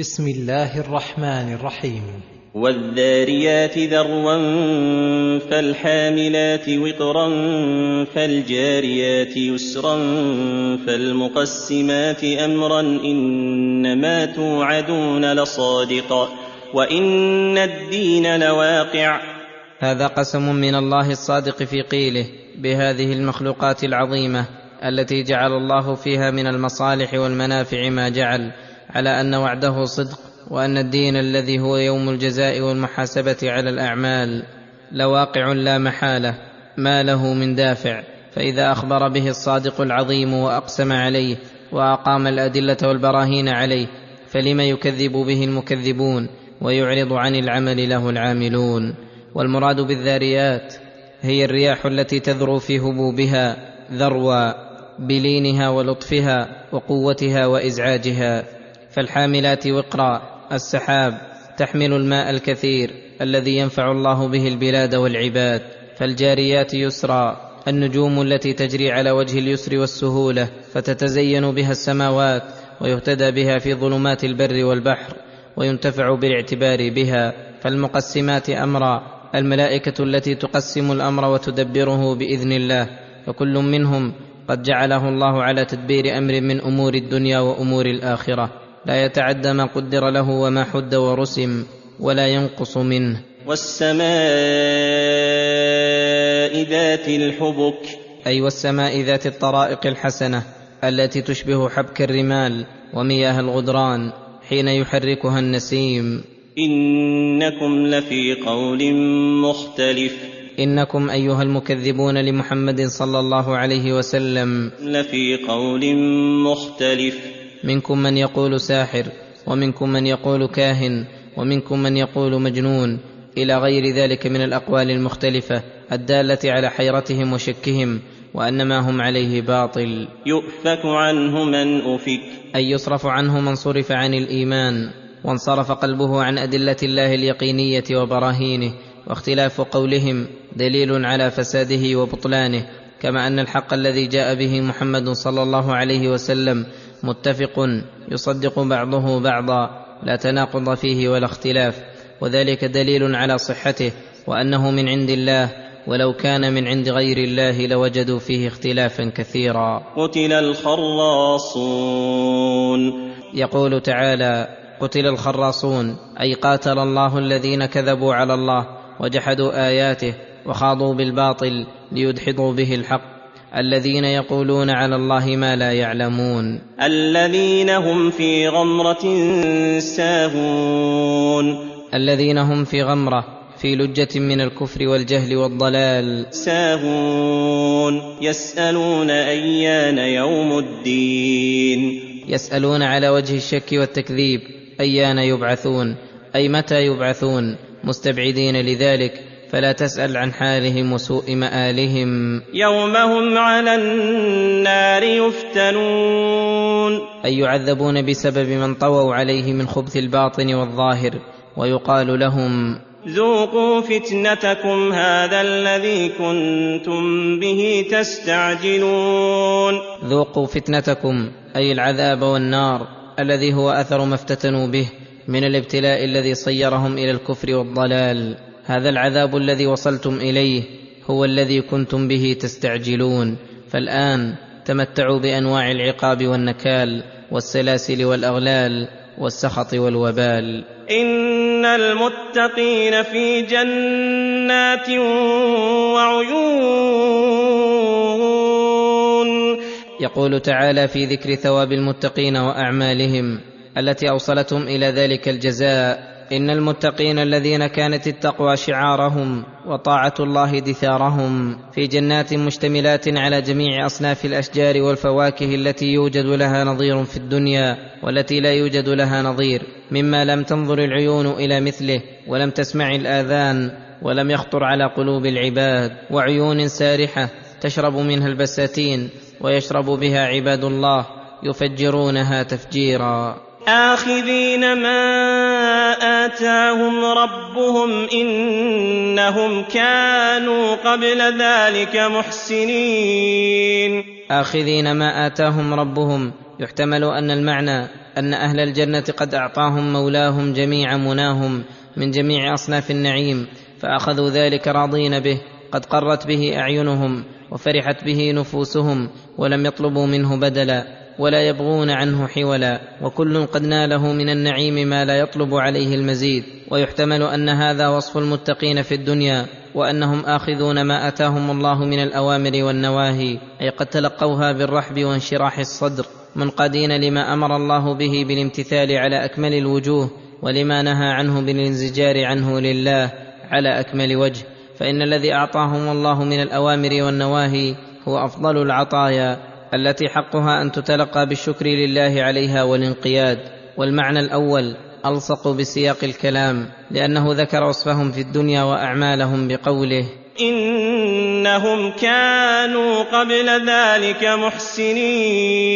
بسم الله الرحمن الرحيم. والذاريات ذروا فالحاملات وقرا فالجاريات يسرا فالمقسمات أمرا إنما توعدون لصادق وإن الدين لواقع. هذا قسم من الله الصادق في قيله بهذه المخلوقات العظيمة التي جعل الله فيها من المصالح والمنافع ما جعل على أن وعده صدق وأن الدين الذي هو يوم الجزاء والمحاسبة على الأعمال لواقع لا محالة ما له من دافع. فإذا أخبر به الصادق العظيم وأقسم عليه وأقام الأدلة والبراهين عليه فلم يكذب به المكذبون ويعرض عن العمل له العاملون. والمراد بالذاريات هي الرياح التي تذرو في هبوبها ذروا بلينها ولطفها وقوتها وإزعاجها. فالحاملات وقرا السحاب تحمل الماء الكثير الذي ينفع الله به البلاد والعباد فالجاريات يسرا النجوم التي تجري على وجه اليسر والسهولة فتتزين بها السماوات ويهتدى بها في ظلمات البر والبحر وينتفع بالاعتبار بها فالمقسمات أمرا الملائكة التي تقسم الأمر وتدبره بإذن الله فكل منهم قد جعله الله على تدبير أمر من أمور الدنيا وأمور الآخرة. لا يتعدى ما قدر له وما حد ورسم ولا ينقص منه. والسماء ذات الحبك. أي والسماء ذات الطرائق الحسنة التي تشبه حبك الرمال ومياه الغدران حين يحركها النسيم. إنكم لفي قول مختلف. إنكم أيها المكذبون لمحمد صلى الله عليه وسلم لفي قول مختلف. منكم من يقول ساحر ومنكم من يقول كاهن ومنكم من يقول مجنون إلى غير ذلك من الأقوال المختلفة الدالة على حيرتهم وشكهم وأن ما هم عليه باطل. يؤفك عنه من أفك. أي يصرف عنه من صرف عن الإيمان. وانصرف قلبه عن أدلة الله اليقينية وبراهينه واختلاف قولهم دليل على فساده وبطلانه كما أن الحق الذي جاء به محمد صلى الله عليه وسلم متفق يصدق بعضه بعضا لا تناقض فيه ولا اختلاف وذلك دليل على صحته وأنه من عند الله ولو كان من عند غير الله لوجدوا فيه اختلافا كثيرا. قتل الخراصون. يقول تعالى قتل الخراصون أي قاتل الله الذين كذبوا على الله وجحدوا آياته وخاضوا بالباطل ليدحضوا به الحق. الذين يقولون على الله ما لا يعلمون. الذين هم في غمرة ساهون. الذين هم في غمرة في لجة من الكفر والجهل والضلال. ساهون. يسألون أيان يوم الدين. يسألون على وجه الشك والتكذيب أيان يبعثون أي متى يبعثون. مستبعدين لذلك فلا تسأل عن حالهم وسوء مآلهم. يوم هم على النار يفتنون. اي يعذبون بسبب من طووا عليه من خبث الباطن والظاهر ويقال لهم ذوقوا فتنتكم هذا الذي كنتم به تستعجلون. ذوقوا فتنتكم أي العذاب والنار الذي هو أثر ما افتتنوا به من الابتلاء الذي صيرهم إلى الكفر والضلال. هذا العذاب الذي وصلتم إليه هو الذي كنتم به تستعجلون. فالآن تمتعوا بأنواع العقاب والنكال والسلاسل والأغلال والسخط والوبال. إن المتقين في جنات وعيون. يقول تعالى في ذكر ثواب المتقين وأعمالهم التي أوصلتهم إلى ذلك الجزاء إن المتقين الذين كانت التقوى شعارهم وطاعة الله دثارهم في جنات مشتملات على جميع أصناف الأشجار والفواكه التي يوجد لها نظير في الدنيا والتي لا يوجد لها نظير مما لم تنظر العيون إلى مثله ولم تسمع الآذان ولم يخطر على قلوب العباد وعيون سارحة تشرب منها البساتين ويشرب بها عباد الله يفجرونها تفجيرا. آخذين ما آتاهم ربهم إنهم كانوا قبل ذلك محسنين. آخذين ما آتاهم ربهم. يحتمل أن المعنى أن أهل الجنة قد أعطاهم مولاهم جميع مناهم من جميع أصناف النعيم فأخذوا ذلك راضين به قد قرت به أعينهم وفرحت به نفوسهم ولم يطلبوا منه بدلا. ولا يبغون عنه حولا وكل قد ناله من النعيم ما لا يطلب عليه المزيد. ويحتمل أن هذا وصف المتقين في الدنيا وأنهم آخذون ما آتاهم الله من الأوامر والنواهي أي قد تلقوها بالرحب وانشراح الصدر منقادين لما أمر الله به بالامتثال على أكمل الوجوه ولما نهى عنه بالانزجار عنه لله على أكمل وجه. فإن الذي أعطاهم الله من الأوامر والنواهي هو أفضل العطايا. التي حقها أن تتلقى بالشكر لله عليها والانقياد والمعنى الأول ألصق بسياق الكلام لأنه ذكر وصفهم في الدنيا وأعمالهم بقوله إنهم كانوا قبل ذلك محسنين.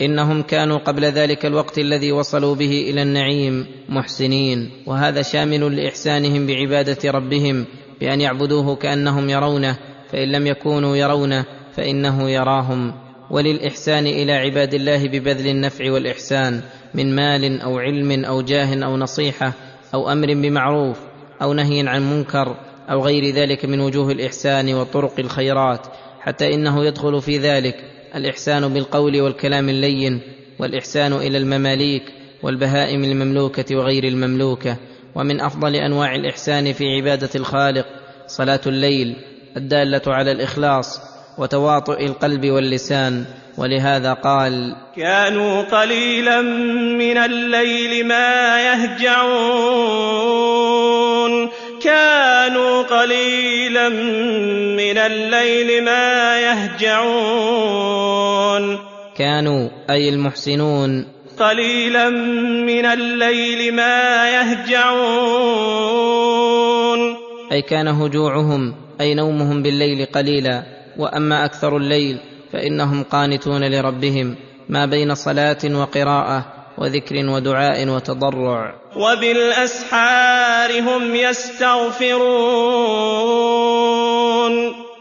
إنهم كانوا قبل ذلك الوقت الذي وصلوا به إلى النعيم محسنين وهذا شامل لإحسانهم بعبادة ربهم بأن يعبدوه كأنهم يرونه فإن لم يكونوا يرونه فإنه يراهم وللإحسان إلى عباد الله ببذل النفع والإحسان من مال أو علم أو جاه أو نصيحة أو أمر بمعروف أو نهي عن منكر أو غير ذلك من وجوه الإحسان وطرق الخيرات حتى إنه يدخل في ذلك الإحسان بالقول والكلام اللين والإحسان إلى المماليك والبهائم المملوكة وغير المملوكة ومن أفضل أنواع الإحسان في عبادة الخالق صلاة الليل الدالة على الإخلاص وتواطؤ القلب واللسان ولهذا قال كانوا قليلا من الليل ما يهجعون. كانوا قليلا من الليل ما يهجعون. كانوا أي المحسنون. قليلا من الليل ما يهجعون. أي كان هجوعهم أي نومهم بالليل قليلا. وأما أكثر الليل فإنهم قانتون لربهم ما بين صلاة وقراءة وذكر ودعاء وتضرع. وبالأسحار هم يستغفرون.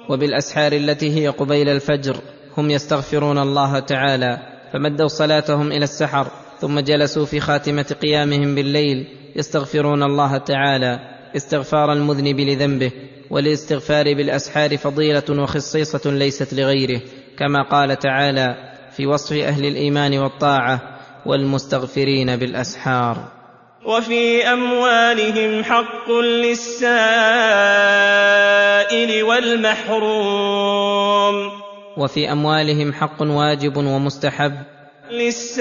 وبالأسحار التي هي قبيل الفجر هم يستغفرون الله تعالى فمدوا صلاتهم إلى السحر ثم جلسوا في خاتمة قيامهم بالليل يستغفرون الله تعالى استغفار المذنب لذنبه. والاستغفار بالأسحار فضيلة وخصيصة ليست لغيره كما قال تعالى في وصف أهل الإيمان والطاعة والمستغفرين بالأسحار. وفي أموالهم حق للسائل والمحروم. وفي أموالهم حق واجب ومستحب. للسائل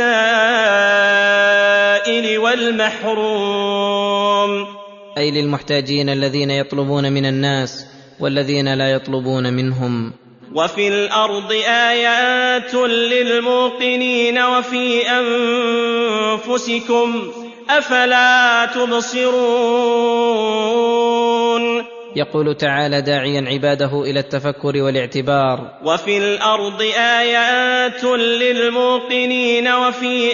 والمحروم. أي للمحتاجين الذين يطلبون من الناس والذين لا يطلبون منهم. وفي الأرض آيات للموقنين وفي أنفسكم أفلا تبصرون. يقول تعالى داعيا عباده إلى التفكر والاعتبار. وفي الأرض آيات للموقنين وفي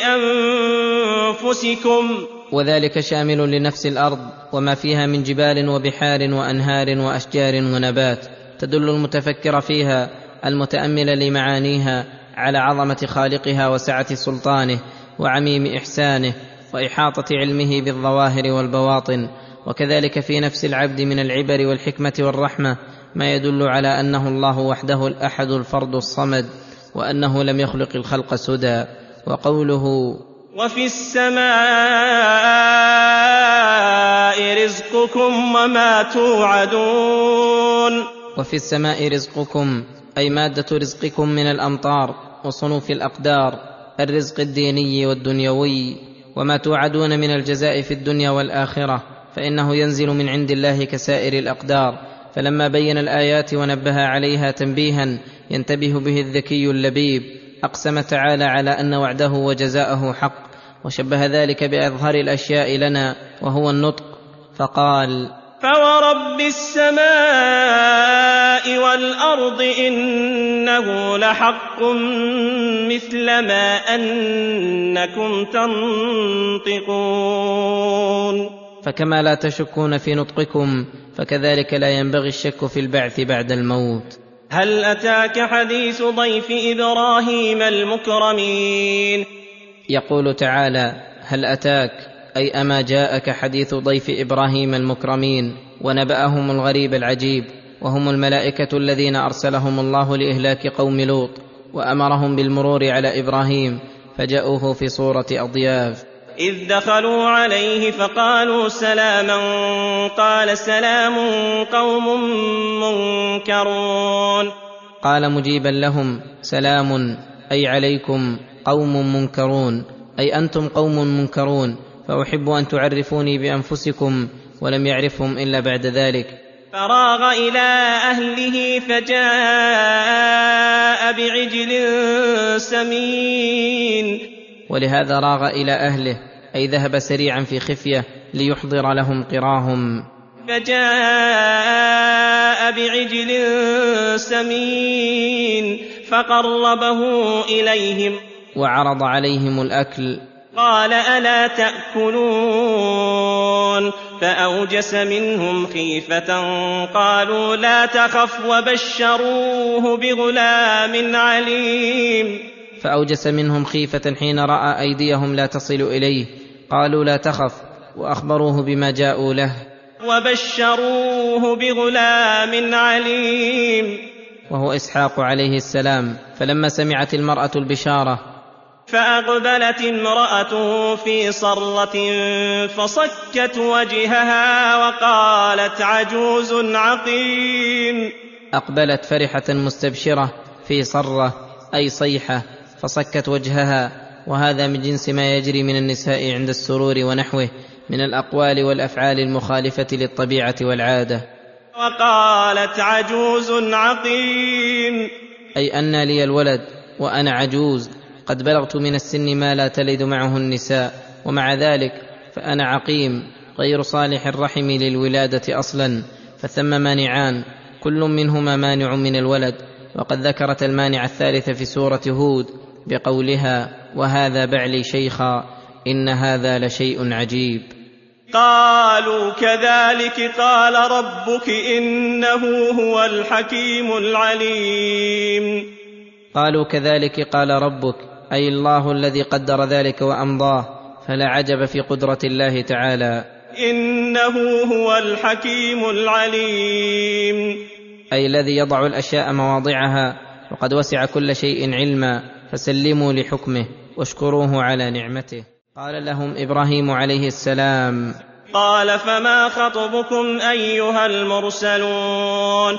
أنفسكم وذلك شامل لنفس الأرض وما فيها من جبال وبحار وأنهار وأشجار ونبات تدل المتفكر فيها المتأمل لمعانيها على عظمة خالقها وسعة سلطانه وعميم إحسانه وإحاطة علمه بالظواهر والبواطن وكذلك في نفس العبد من العبر والحكمة والرحمة ما يدل على أنه الله وحده الأحد الفرد الصمد وأنه لم يخلق الخلق سدى وقوله وفي السماء رزقكم وما توعدون. وفي السماء رزقكم أي مادة رزقكم من الأمطار وصنوف الأقدار الرزق الديني والدنيوي وما توعدون من الجزاء في الدنيا والآخرة فإنه ينزل من عند الله كسائر الأقدار. فلما بين الآيات ونبه عليها تنبيها ينتبه به الذكي اللبيب. أقسم تعالى على أن وعده وجزاءه حق وشبه ذلك بأظهر الأشياء لنا وهو النطق فقال فورب السماء والارض انه لحق مثل ما انكم تنطقون. فكما لا تشكون في نطقكم فكذلك لا ينبغي الشك في البعث بعد الموت. هل أتاك حديث ضيف إبراهيم المكرمين؟ يقول تعالى هل أتاك؟ أي أما جاءك حديث ضيف إبراهيم المكرمين ونبأهم الغريب العجيب وهم الملائكة الذين أرسلهم الله لإهلاك قوم لوط وأمرهم بالمرور على إبراهيم فجاءوه في صورة أضياف. إذ دخلوا عليه فقالوا سلاما قال سلام قوم منكرون. قال مجيبا لهم سلام أي عليكم قوم منكرون أي أنتم قوم منكرون فأحب أن تعرفوني بأنفسكم ولم يعرفهم إلا بعد ذلك. فراغ إلى أهله فجاء بعجل سمين. ولهذا راغ إلى أهله أي ذهب سريعا في خفيه ليحضر لهم قراهم. فجاء بعجل سمين فقربه إليهم. وعرض عليهم الأكل. قال ألا تأكلون؟ فأوجس منهم خيفة. قالوا لا تخف وبشروه بغلام عليم. فأوجس منهم خيفة حين رأى أيديهم لا تصل إليه. قالوا لا تخف وأخبروه بما جاءوا له. وبشروه بغلام عليم. وهو إسحاق عليه السلام. فلما سمعت المرأة البشارة فأقبلت امرأته في صرة فصكت وجهها وقالت عجوز عقيم. أقبلت فرحة مستبشرة في صرة أي صيحة فصكت وجهها وهذا من جنس ما يجري من النساء عند السرور ونحوه من الأقوال والأفعال المخالفة للطبيعة والعادة. وقالت عجوز عقيم. أي أن لي الولد وأنا عجوز قد بلغت من السن ما لا تلد معه النساء ومع ذلك فأنا عقيم غير صالح الرحم للولادة أصلا فثم مانعان كل منهما مانع من الولد وقد ذكرت المانع الثالث في سورة هود بقولها وهذا بعلي شيخا إن هذا لشيء عجيب. قالوا كذلك قال ربك إنه هو الحكيم العليم. قالوا كذلك قال ربك أي الله الذي قدر ذلك وأمضاه فلا عجب في قدرة الله تعالى. إنه هو الحكيم العليم. أي الذي يضع الأشياء مواضعها وقد وسع كل شيء علما. فسلموا لحكمه واشكروه على نعمته. قال لهم إبراهيم عليه السلام قال فما خطبكم أيها المرسلون؟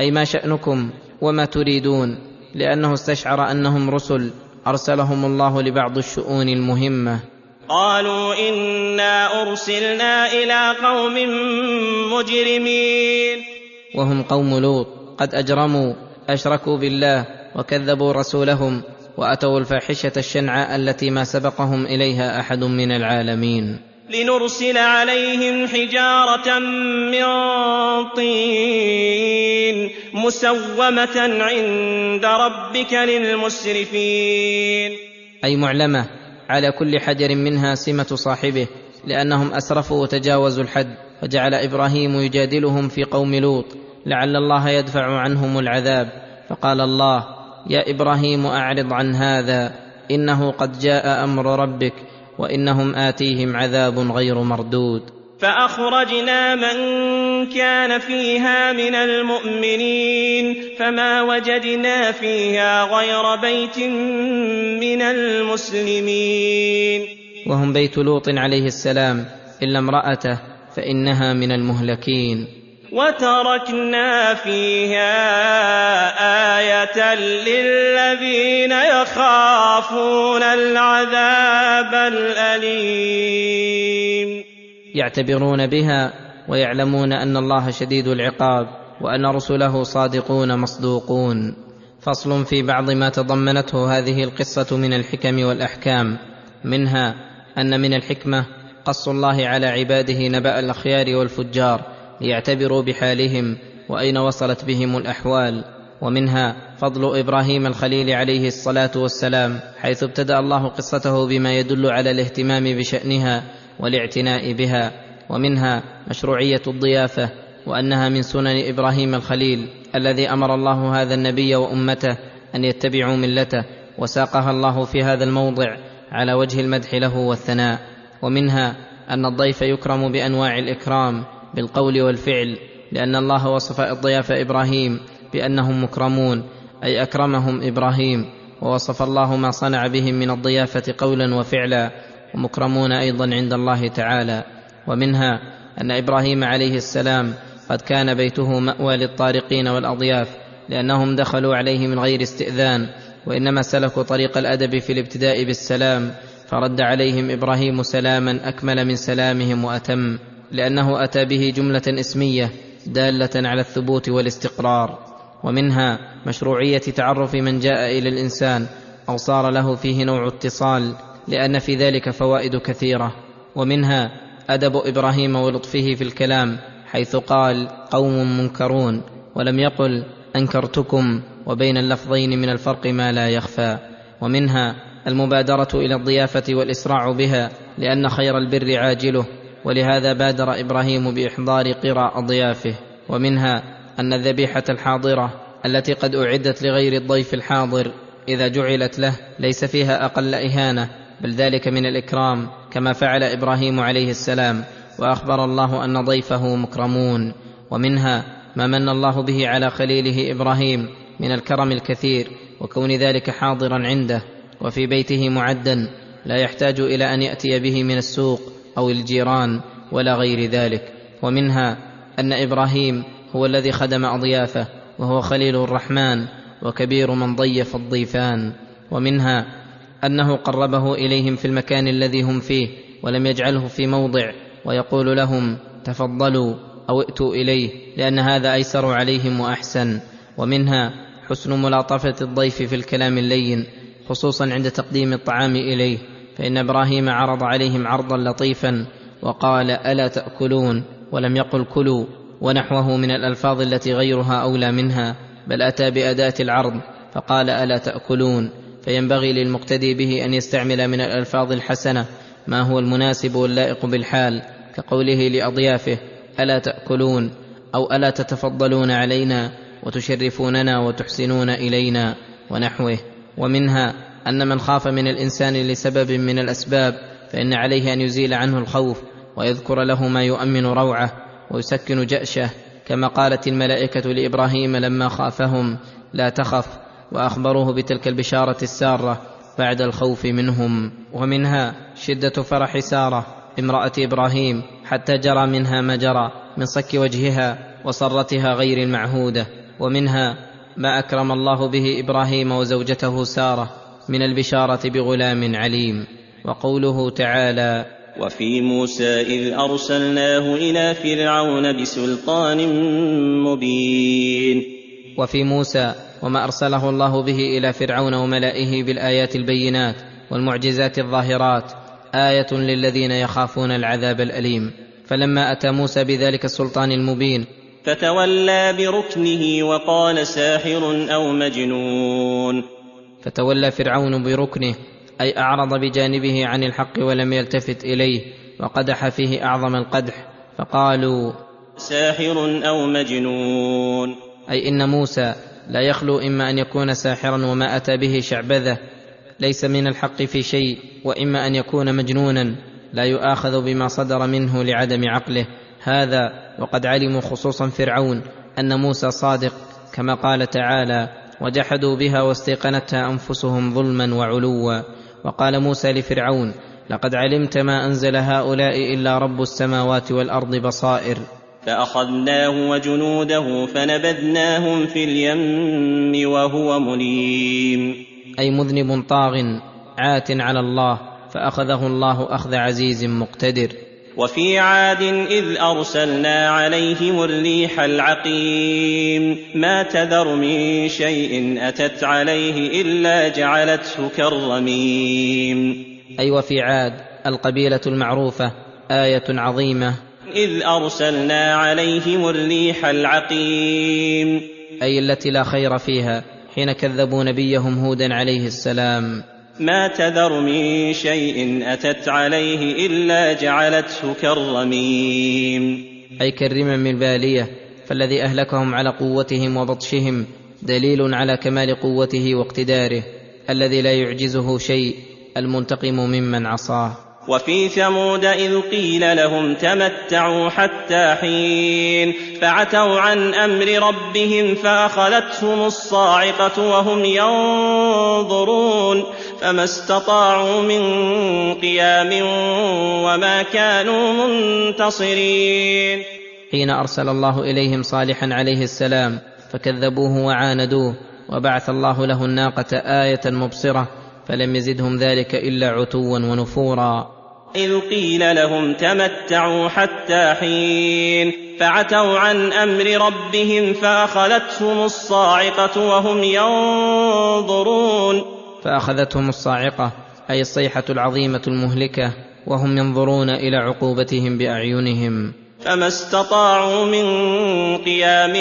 أي ما شأنكم وما تريدون لأنه استشعر أنهم رسل أرسلهم الله لبعض الشؤون المهمة. قالوا إنا أرسلنا إلى قوم مجرمين. وهم قوم لوط قد أجرموا أشركوا بالله وكذبوا رسولهم وأتوا الفاحشة الشنعاء التي ما سبقهم إليها أحد من العالمين. لنرسل عليهم حجارة من طين مسومة عند ربك للمسرفين. أي معلمة على كل حجر منها سمة صاحبه لأنهم أسرفوا وتجاوزوا الحد فجعل إبراهيم يجادلهم في قوم لوط لعل الله يدفع عنهم العذاب. فقال الله يا إبراهيم أعرض عن هذا إنه قد جاء أمر ربك وإنهم آتيهم عذاب غير مردود. فأخرجنا من كان فيها من المؤمنين فما وجدنا فيها غير بيت من المسلمين. وهم بيت لوط عليه السلام إلا امرأته فإنها من المهلكين. وتركنا فيها آية للذين يخافون العذاب الأليم. يعتبرون بها ويعلمون أن الله شديد العقاب وأن رسله صادقون مصدوقون. فصل في بعض ما تضمنته هذه القصة من الحكم والأحكام. منها أن من الحكمة قص الله على عباده نبأ الأخيار والفجار. ليعتبروا بحالهم وأين وصلت بهم الأحوال. ومنها فضل إبراهيم الخليل عليه الصلاة والسلام حيث ابتدأ الله قصته بما يدل على الاهتمام بشأنها والاعتناء بها. ومنها مشروعية الضيافة وأنها من سنن إبراهيم الخليل الذي أمر الله هذا النبي وأمته أن يتبعوا ملته وساقها الله في هذا الموضع على وجه المدح له والثناء. ومنها أن الضيف يكرم بأنواع الإكرام بالقول والفعل لأن الله وصف الضياف إبراهيم بأنهم مكرمون أي أكرمهم إبراهيم ووصف الله ما صنع بهم من الضيافة قولا وفعلا ومكرمون أيضا عند الله تعالى. ومنها أن إبراهيم عليه السلام قد كان بيته مأوى للطارقين والأضياف لأنهم دخلوا عليه من غير استئذان وإنما سلكوا طريق الأدب في الابتداء بالسلام فرد عليهم إبراهيم سلاما أكمل من سلامهم وأتم. لأنه أتى به جملة اسمية دالة على الثبوت والاستقرار ومنها مشروعية تعرف من جاء إلى الإنسان أو صار له فيه نوع اتصال لأن في ذلك فوائد كثيرة. ومنها أدب إبراهيم ولطفه في الكلام حيث قال قوم منكرون ولم يقل أنكرتكم وبين اللفظين من الفرق ما لا يخفى ومنها المبادرة إلى الضيافة والإسراع بها لأن خير البر عاجله. ولهذا بادر إبراهيم بإحضار قرى اضيافه ومنها أن الذبيحة الحاضرة التي قد أعدت لغير الضيف الحاضر إذا جعلت له ليس فيها أقل إهانة بل ذلك من الإكرام كما فعل إبراهيم عليه السلام وأخبر الله أن ضيفه مكرمون. ومنها ما من الله به على خليله إبراهيم من الكرم الكثير وكون ذلك حاضرا عنده وفي بيته معدا لا يحتاج إلى أن يأتي به من السوق أو الجيران ولا غير ذلك. ومنها أن إبراهيم هو الذي خدم أضيافه وهو خليل الرحمن وكبير من ضيف الضيفان. ومنها أنه قربه إليهم في المكان الذي هم فيه ولم يجعله في موضع ويقول لهم تفضلوا أو ائتوا إليه لأن هذا أيسر عليهم وأحسن. ومنها حسن ملاطفة الضيف في الكلام اللين خصوصا عند تقديم الطعام إليه. فإن إبراهيم عرض عليهم عرضا لطيفا وقال ألا تأكلون ولم يقل كلوا ونحوه من الألفاظ التي غيرها أولى منها بل أتى بأداة العرض فقال ألا تأكلون فينبغي للمقتدي به أن يستعمل من الألفاظ الحسنة ما هو المناسب واللائق بالحال كقوله لأضيافه ألا تأكلون أو ألا تتفضلون علينا وتشرفوننا وتحسنون إلينا ونحوه ومنها أن من خاف من الإنسان لسبب من الأسباب فإن عليه أن يزيل عنه الخوف ويذكر له ما يؤمن روعه ويسكن جأشه. كما قالت الملائكة لإبراهيم لما خافهم لا تخف. وأخبروه بتلك البشارة السارة بعد الخوف منهم. ومنها شدة فرح سارة امرأة إبراهيم حتى جرى منها ما جرى من صك وجهها وصرتها غير المعهودة. ومنها ما أكرم الله به إبراهيم وزوجته سارة. من البشارة بغلام عليم وقوله تعالى وفي موسى إذ أرسلناه إلى فرعون بسلطان مبين. وفي موسى وما أرسله الله به إلى فرعون وملئه بالآيات البينات والمعجزات الظاهرات آية للذين يخافون العذاب الأليم. فلما أتى موسى بذلك السلطان المبين فتولى بركنه وقال ساحر أو مجنون. فتولى فرعون بركنه أي أعرض بجانبه عن الحق ولم يلتفت إليه وقدح فيه أعظم القدح فقالوا ساحر أو مجنون. أي إن موسى لا يخلو إما أن يكون ساحرا وما أتى به شعبذة ليس من الحق في شيء وإما أن يكون مجنونا لا يؤاخذ بما صدر منه لعدم عقله. هذا وقد علموا خصوصا فرعون أن موسى صادق كما قال تعالى وجحدوا بها واستيقنتها أنفسهم ظلما وعلوا. وقال موسى لفرعون لقد علمت ما أنزل هؤلاء إلا رب السماوات والأرض بصائر. فأخذناه وجنوده فنبذناهم في اليم وهو مليم. أي مذنب طاغ عات على الله فأخذه الله أخذ عزيز مقتدر. وفي عاد إذ أرسلنا عليهم الريح العقيم. ما تذر من شيء أتت عليه إلا جعلته كالرميم. اي وفي عاد القبيلة المعروفة آية عظيمة. إذ أرسلنا عليهم الريح العقيم. أي التي لا خير فيها حين كذبوا نبيهم هودا عليه السلام. ما تذر من شيء أتت عليه إلا جعلته كالرميم. أي كالرمم الباليه فالذي أهلكهم على قوتهم وبطشهم دليل على كمال قوته واقتداره الذي لا يعجزه شيء المنتقم ممن عصاه. وفي ثمود إذ قيل لهم تمتعوا حتى حين فعتوا عن أمر ربهم فأخذتهم الصاعقة وهم ينظرون فما استطاعوا من قيام وما كانوا منتصرين. حين أرسل الله إليهم صالحا عليه السلام فكذبوه وعاندوه وبعث الله له الناقة آية مبصرة فلم يزدهم ذلك إلا عتوا ونفورا. إذ قيل لهم تمتعوا حتى حين فعتوا عن أمر ربهم فأخذتهم الصاعقة وهم ينظرون. فأخذتهم الصاعقة أي الصيحة العظيمة المهلكة وهم ينظرون إلى عقوبتهم بأعينهم. فما استطاعوا من قيام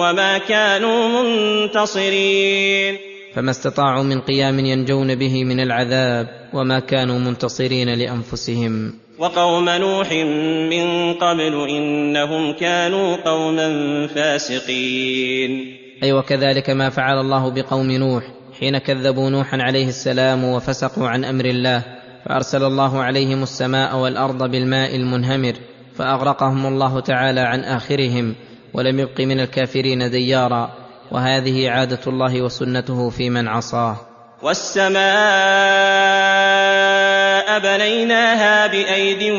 وما كانوا منتصرين. فما استطاعوا من قيام ينجون به من العذاب وما كانوا منتصرين لأنفسهم. وقوم نوح من قبل إنهم كانوا قوما فاسقين. أي وكذلك ما فعل الله بقوم نوح حين كذبوا نوحا عليه السلام وفسقوا عن أمر الله فأرسل الله عليهم السماء والأرض بالماء المنهمر فأغرقهم الله تعالى عن آخرهم ولم يبق من الكافرين ديارا. وهذه عادة الله وسنته في من عصاه. والسماء بنيناها بأيد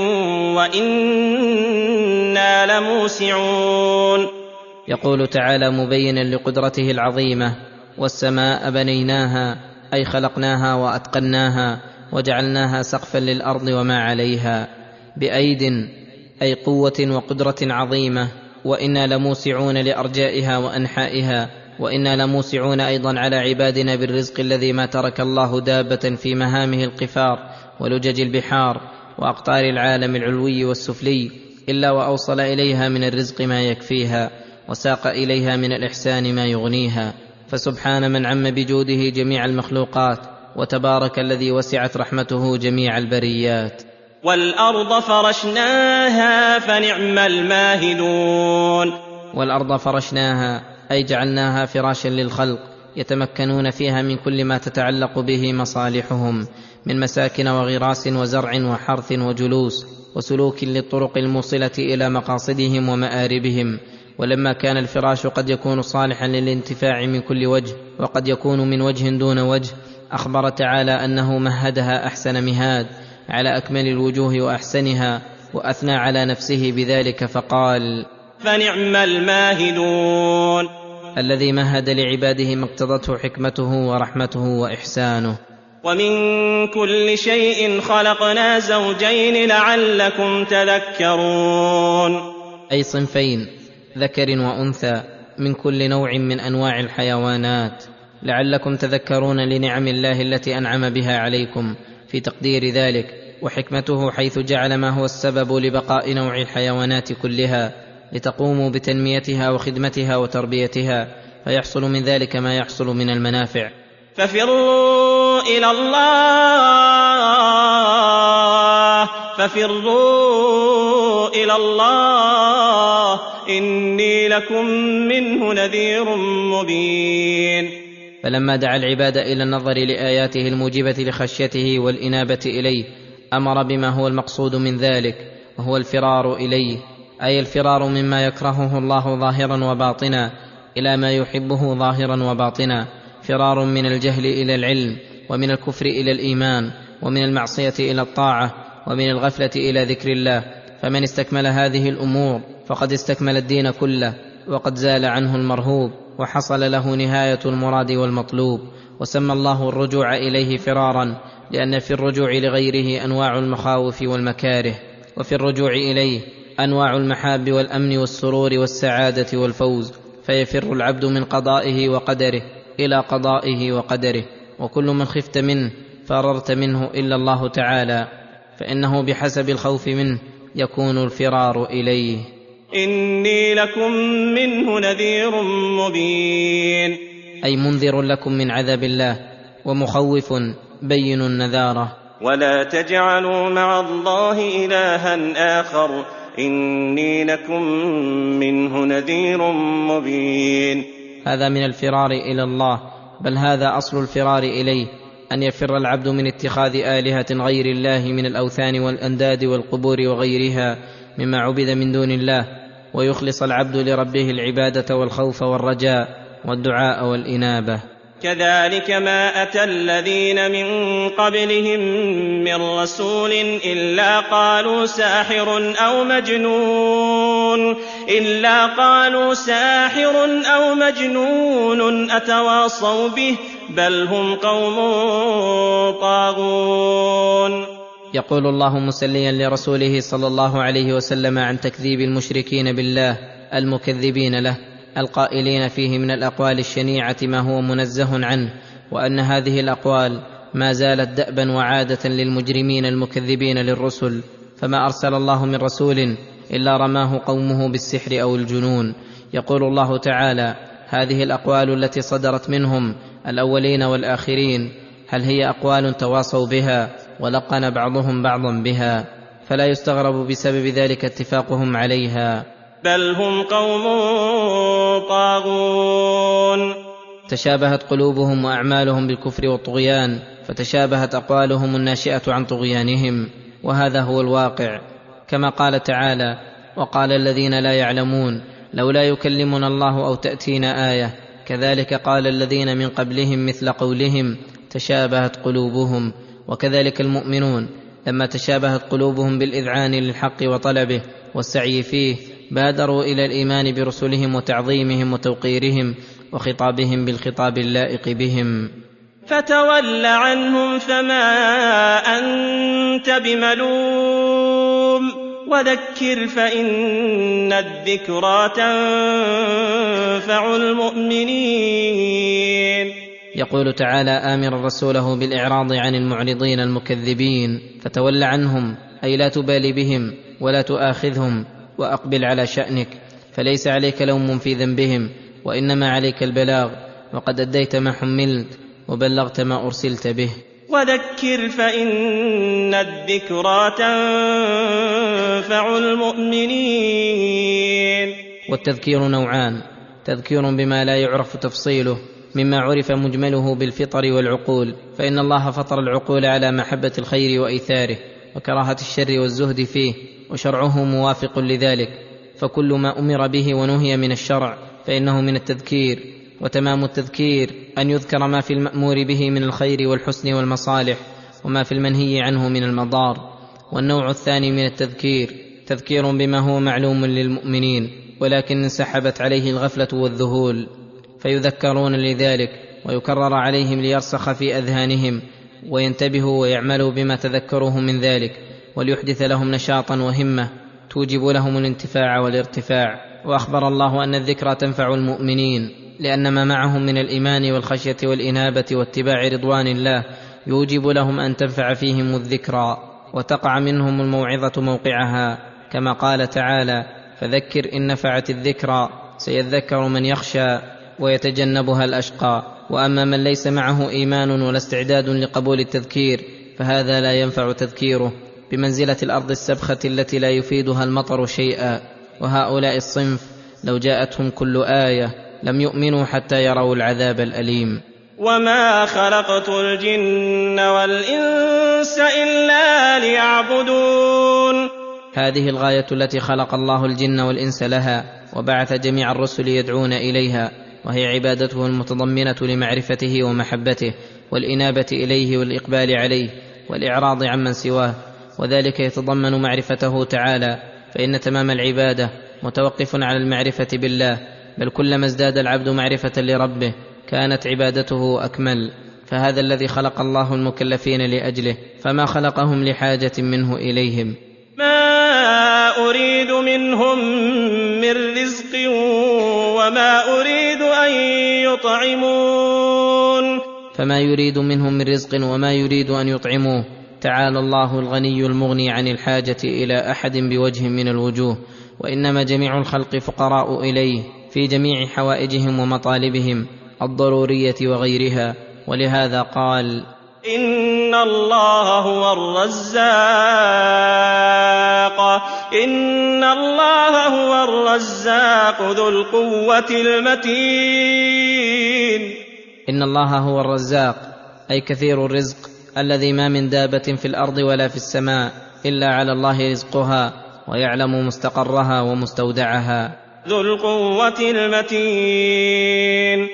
وإنا لموسعون. يقول تعالى مبينا لقدرته العظيمة والسماء بنيناها أي خلقناها وأتقناها وجعلناها سقفا للأرض وما عليها بأيد أي قوة وقدرة عظيمة. وإنا لموسعون لأرجائها وأنحائها وإنا لموسعون أيضا على عبادنا بالرزق الذي ما ترك الله دابة في مهامه القفار ولجج البحار وأقطار العالم العلوي والسفلي إلا وأوصل إليها من الرزق ما يكفيها وساق إليها من الإحسان ما يغنيها. فسبحان من عم بجوده جميع المخلوقات وتبارك الذي وسعت رحمته جميع البريات. والأرض فرشناها فنعم الماهدون. والأرض فرشناها أي جعلناها فراشا للخلق يتمكنون فيها من كل ما تتعلق به مصالحهم من مساكن وغراس وزرع وحرث وجلوس وسلوك للطرق الموصلة إلى مقاصدهم ومآربهم. ولما كان الفراش قد يكون صالحا للانتفاع من كل وجه وقد يكون من وجه دون وجه أخبر تعالى أنه مهدها أحسن مهاد. على أكمل الوجوه وأحسنها وأثنى على نفسه بذلك فقال فنعم الماهدون. الذي مهد لعباده ما اقتضته حكمته ورحمته وإحسانه. ومن كل شيء خلقنا زوجين لعلكم تذكرون. أي صنفين ذكر وأنثى من كل نوع من أنواع الحيوانات. لعلكم تذكرون لنعم الله التي أنعم بها عليكم. في تقدير ذلك وحكمته حيث جعل ما هو السبب لبقاء نوع الحيوانات كلها لتقوموا بتنميتها وخدمتها وتربيتها فيحصل من ذلك ما يحصل من المنافع. ففروا إلى الله ففروا إلى الله إني لكم منه نذير مبين. فلما دعا العباد إلى النظر لآياته الموجبة لخشيته والإنابة إليه أمر بما هو المقصود من ذلك وهو الفرار إليه أي الفرار مما يكرهه الله ظاهرا وباطنا إلى ما يحبه ظاهرا وباطنا فرار من الجهل إلى العلم ومن الكفر إلى الإيمان ومن المعصية إلى الطاعة ومن الغفلة إلى ذكر الله فمن استكمل هذه الأمور فقد استكمل الدين كله وقد زال عنه المرهوب. وحصل له نهاية المراد والمطلوب وسمى الله الرجوع إليه فرارا لأن في الرجوع لغيره أنواع المخاوف والمكاره وفي الرجوع إليه أنواع المحاب والأمن والسرور والسعادة والفوز فيفر العبد من قضائه وقدره إلى قضائه وقدره وكل من خفت منه فررت منه إلا الله تعالى فإنه بحسب الخوف منه يكون الفرار إليه. إني لكم منه نذير مبين. أي منذر لكم من عذاب الله ومخوف بين النذارة. ولا تجعلوا مع الله إلها آخر. إني لكم منه نذير مبين. هذا من الفرار إلى الله. بل هذا أصل الفرار إليه. أن يفر العبد من اتخاذ آلهة غير الله من الأوثان والأنداد والقبور وغيرها. مما عبد من دون الله ويخلص العبد لربه العبادة والخوف والرجاء والدعاء والإنابة. كذلك ما أتى الذين من قبلهم من رسول إلا قالوا ساحر أو مجنون إلا قالوا ساحر أو مجنون أتواصوا به بل هم قوم طاغون. يقول الله مسليا لرسوله صلى الله عليه وسلم عن تكذيب المشركين بالله المكذبين له القائلين فيه من الأقوال الشنيعة ما هو منزه عنه وأن هذه الأقوال ما زالت دأبا وعادة للمجرمين المكذبين للرسل فما أرسل الله من رسول إلا رماه قومه بالسحر أو الجنون. يقول الله تعالى هذه الأقوال التي صدرت منهم الأولين والآخرين هل هي أقوال تواصوا بها ولقن بعضهم بعضا بها فلا يستغرب بسبب ذلك اتفاقهم عليها. بل هم قوم طاغون. تشابهت قلوبهم وأعمالهم بالكفر والطغيان فتشابهت أقوالهم الناشئة عن طغيانهم وهذا هو الواقع. كما قال تعالى وقال الذين لا يعلمون لولا يكلمنا الله أو تأتينا آية. كذلك قال الذين من قبلهم مثل قولهم تشابهت قلوبهم. وكذلك المؤمنون لما تشابهت قلوبهم بالإذعان للحق وطلبه والسعي فيه بادروا إلى الإيمان برسلهم وتعظيمهم وتوقيرهم وخطابهم بالخطاب اللائق بهم. فتول عنهم فما أنت بملوم وذكر فإن الذكرى تنفع المؤمنين. يقول تعالى امرا رسوله بالإعراض عن المعرضين المكذبين فتول عنهم أي لا تبالي بهم ولا تؤاخذهم وأقبل على شأنك فليس عليك لوم في ذنبهم وإنما عليك البلاغ وقد أديت ما حملت وبلغت ما أرسلت به. وذكر فإن الذكرى تنفع المؤمنين. والتذكير نوعان تذكير بما لا يعرف تفصيله مما عرف مجمله بالفطر والعقول فإن الله فطر العقول على محبة الخير وإيثاره وكراهة الشر والزهد فيه وشرعه موافق لذلك فكل ما أمر به ونهي من الشرع فإنه من التذكير وتمام التذكير أن يذكر ما في المأمور به من الخير والحسن والمصالح وما في المنهي عنه من المضار والنوع الثاني من التذكير تذكير بما هو معلوم للمؤمنين ولكن انسحبت عليه الغفلة والذهول. فيذكرون لذلك ويكرر عليهم ليرسخ في أذهانهم وينتبهوا ويعملوا بما تذكروه من ذلك وليحدث لهم نشاطا وهمة توجب لهم الانتفاع والارتفاع. وأخبر الله أن الذكرى تنفع المؤمنين لأن ما معهم من الإيمان والخشية والإنابة واتباع رضوان الله يوجب لهم أن تنفع فيهم الذكرى وتقع منهم الموعظة موقعها. كما قال تعالى فذكر إن نفعت الذكرى سيذكر من يخشى ويتجنبها الأشقى. وأما من ليس معه إيمان ولا استعداد لقبول التذكير فهذا لا ينفع تذكيره. بمنزلة الأرض السبخة التي لا يفيدها المطر شيئا. وهؤلاء الصنف لو جاءتهم كل آية لم يؤمنوا حتى يروا العذاب الأليم. وما خلقت الجن والإنس إلا ليعبدون. هذه الغاية التي خلق الله الجن والإنس لها وبعث جميع الرسل يدعون إليها. وهي عبادته المتضمنة لمعرفته ومحبته والإنابة إليه والإقبال عليه والإعراض عمن سواه وذلك يتضمن معرفته تعالى فإن تمام العبادة متوقف على المعرفة بالله بل كلما ازداد العبد معرفة لربه كانت عبادته أكمل فهذا الذي خلق الله المكلفين لأجله فما خلقهم لحاجة منه إليهم. ما أريد منهم من رزق وما أريد أن يطعمون. فما يريد منهم من رزق وما يريد أن يطعموه. تعالى الله الغني المغني عن الحاجة إلى أحد بوجه من الوجوه. وإنما جميع الخلق فقراء إليه في جميع حوائجهم ومطالبهم الضرورية وغيرها. ولهذا قال إن الله هو الرزاق إن الله هو الرزاق ذو القوة المتين. ان الله هو الرزاق أي كثير الرزق الذي ما من دابة في الأرض ولا في السماء إلا على الله رزقها ويعلم مستقرها ومستودعها. ذو القوة المتين.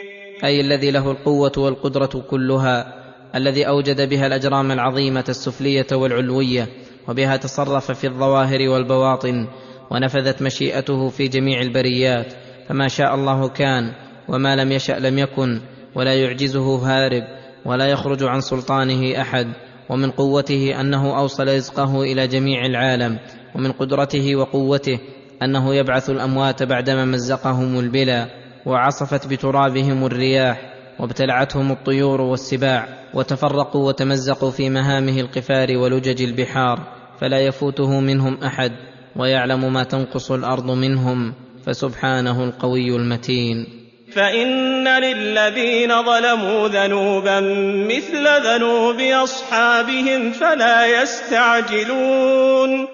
أي الذي له القوة والقدرة كلها. الذي أوجد بها الأجرام العظيمة السفلية والعلوية وبها تصرف في الظواهر والبواطن ونفذت مشيئته في جميع البريات فما شاء الله كان وما لم يشأ لم يكن ولا يعجزه هارب ولا يخرج عن سلطانه أحد ومن قوته أنه أوصل رزقه إلى جميع العالم ومن قدرته وقوته أنه يبعث الأموات بعدما مزقهم البلا وعصفت بترابهم الرياح وابتلعتهم الطيور والسباع وتفرقوا وتمزقوا في مهامه القفار ولجج البحار فلا يفوته منهم أحد ويعلم ما تنقص الأرض منهم فسبحانه القوي المتين. فإن للذين ظلموا ذنوبا مثل ذنوب أصحابهم فلا يستعجلون.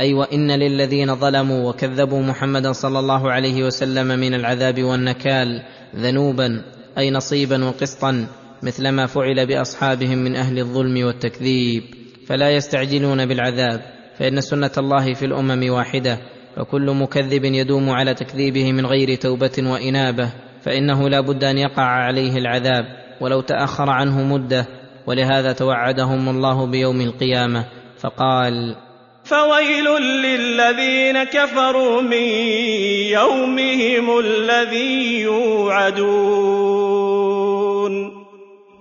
أي وإن للذين ظلموا وكذبوا محمدا صلى الله عليه وسلم من العذاب والنكال ذنوبا أي نصيبا وقسطا مثل ما فعل بأصحابهم من أهل الظلم والتكذيب. فلا يستعجلون بالعذاب فإن سنة الله في الأمم واحدة. فكل مكذب يدوم على تكذيبه من غير توبة وإنابة. فإنه لا بد أن يقع عليه العذاب ولو تأخر عنه مدة. ولهذا توعدهم الله بيوم القيامة. فقال فويل للذين كفروا من يومهم الذي يوعدون.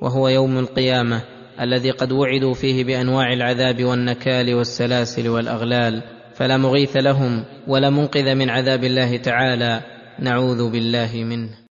وهو يوم القيامة الذي قد وعدوا فيه بأنواع العذاب والنكال والسلاسل والأغلال فلا مغيث لهم ولا منقذ من عذاب الله تعالى نعوذ بالله منه.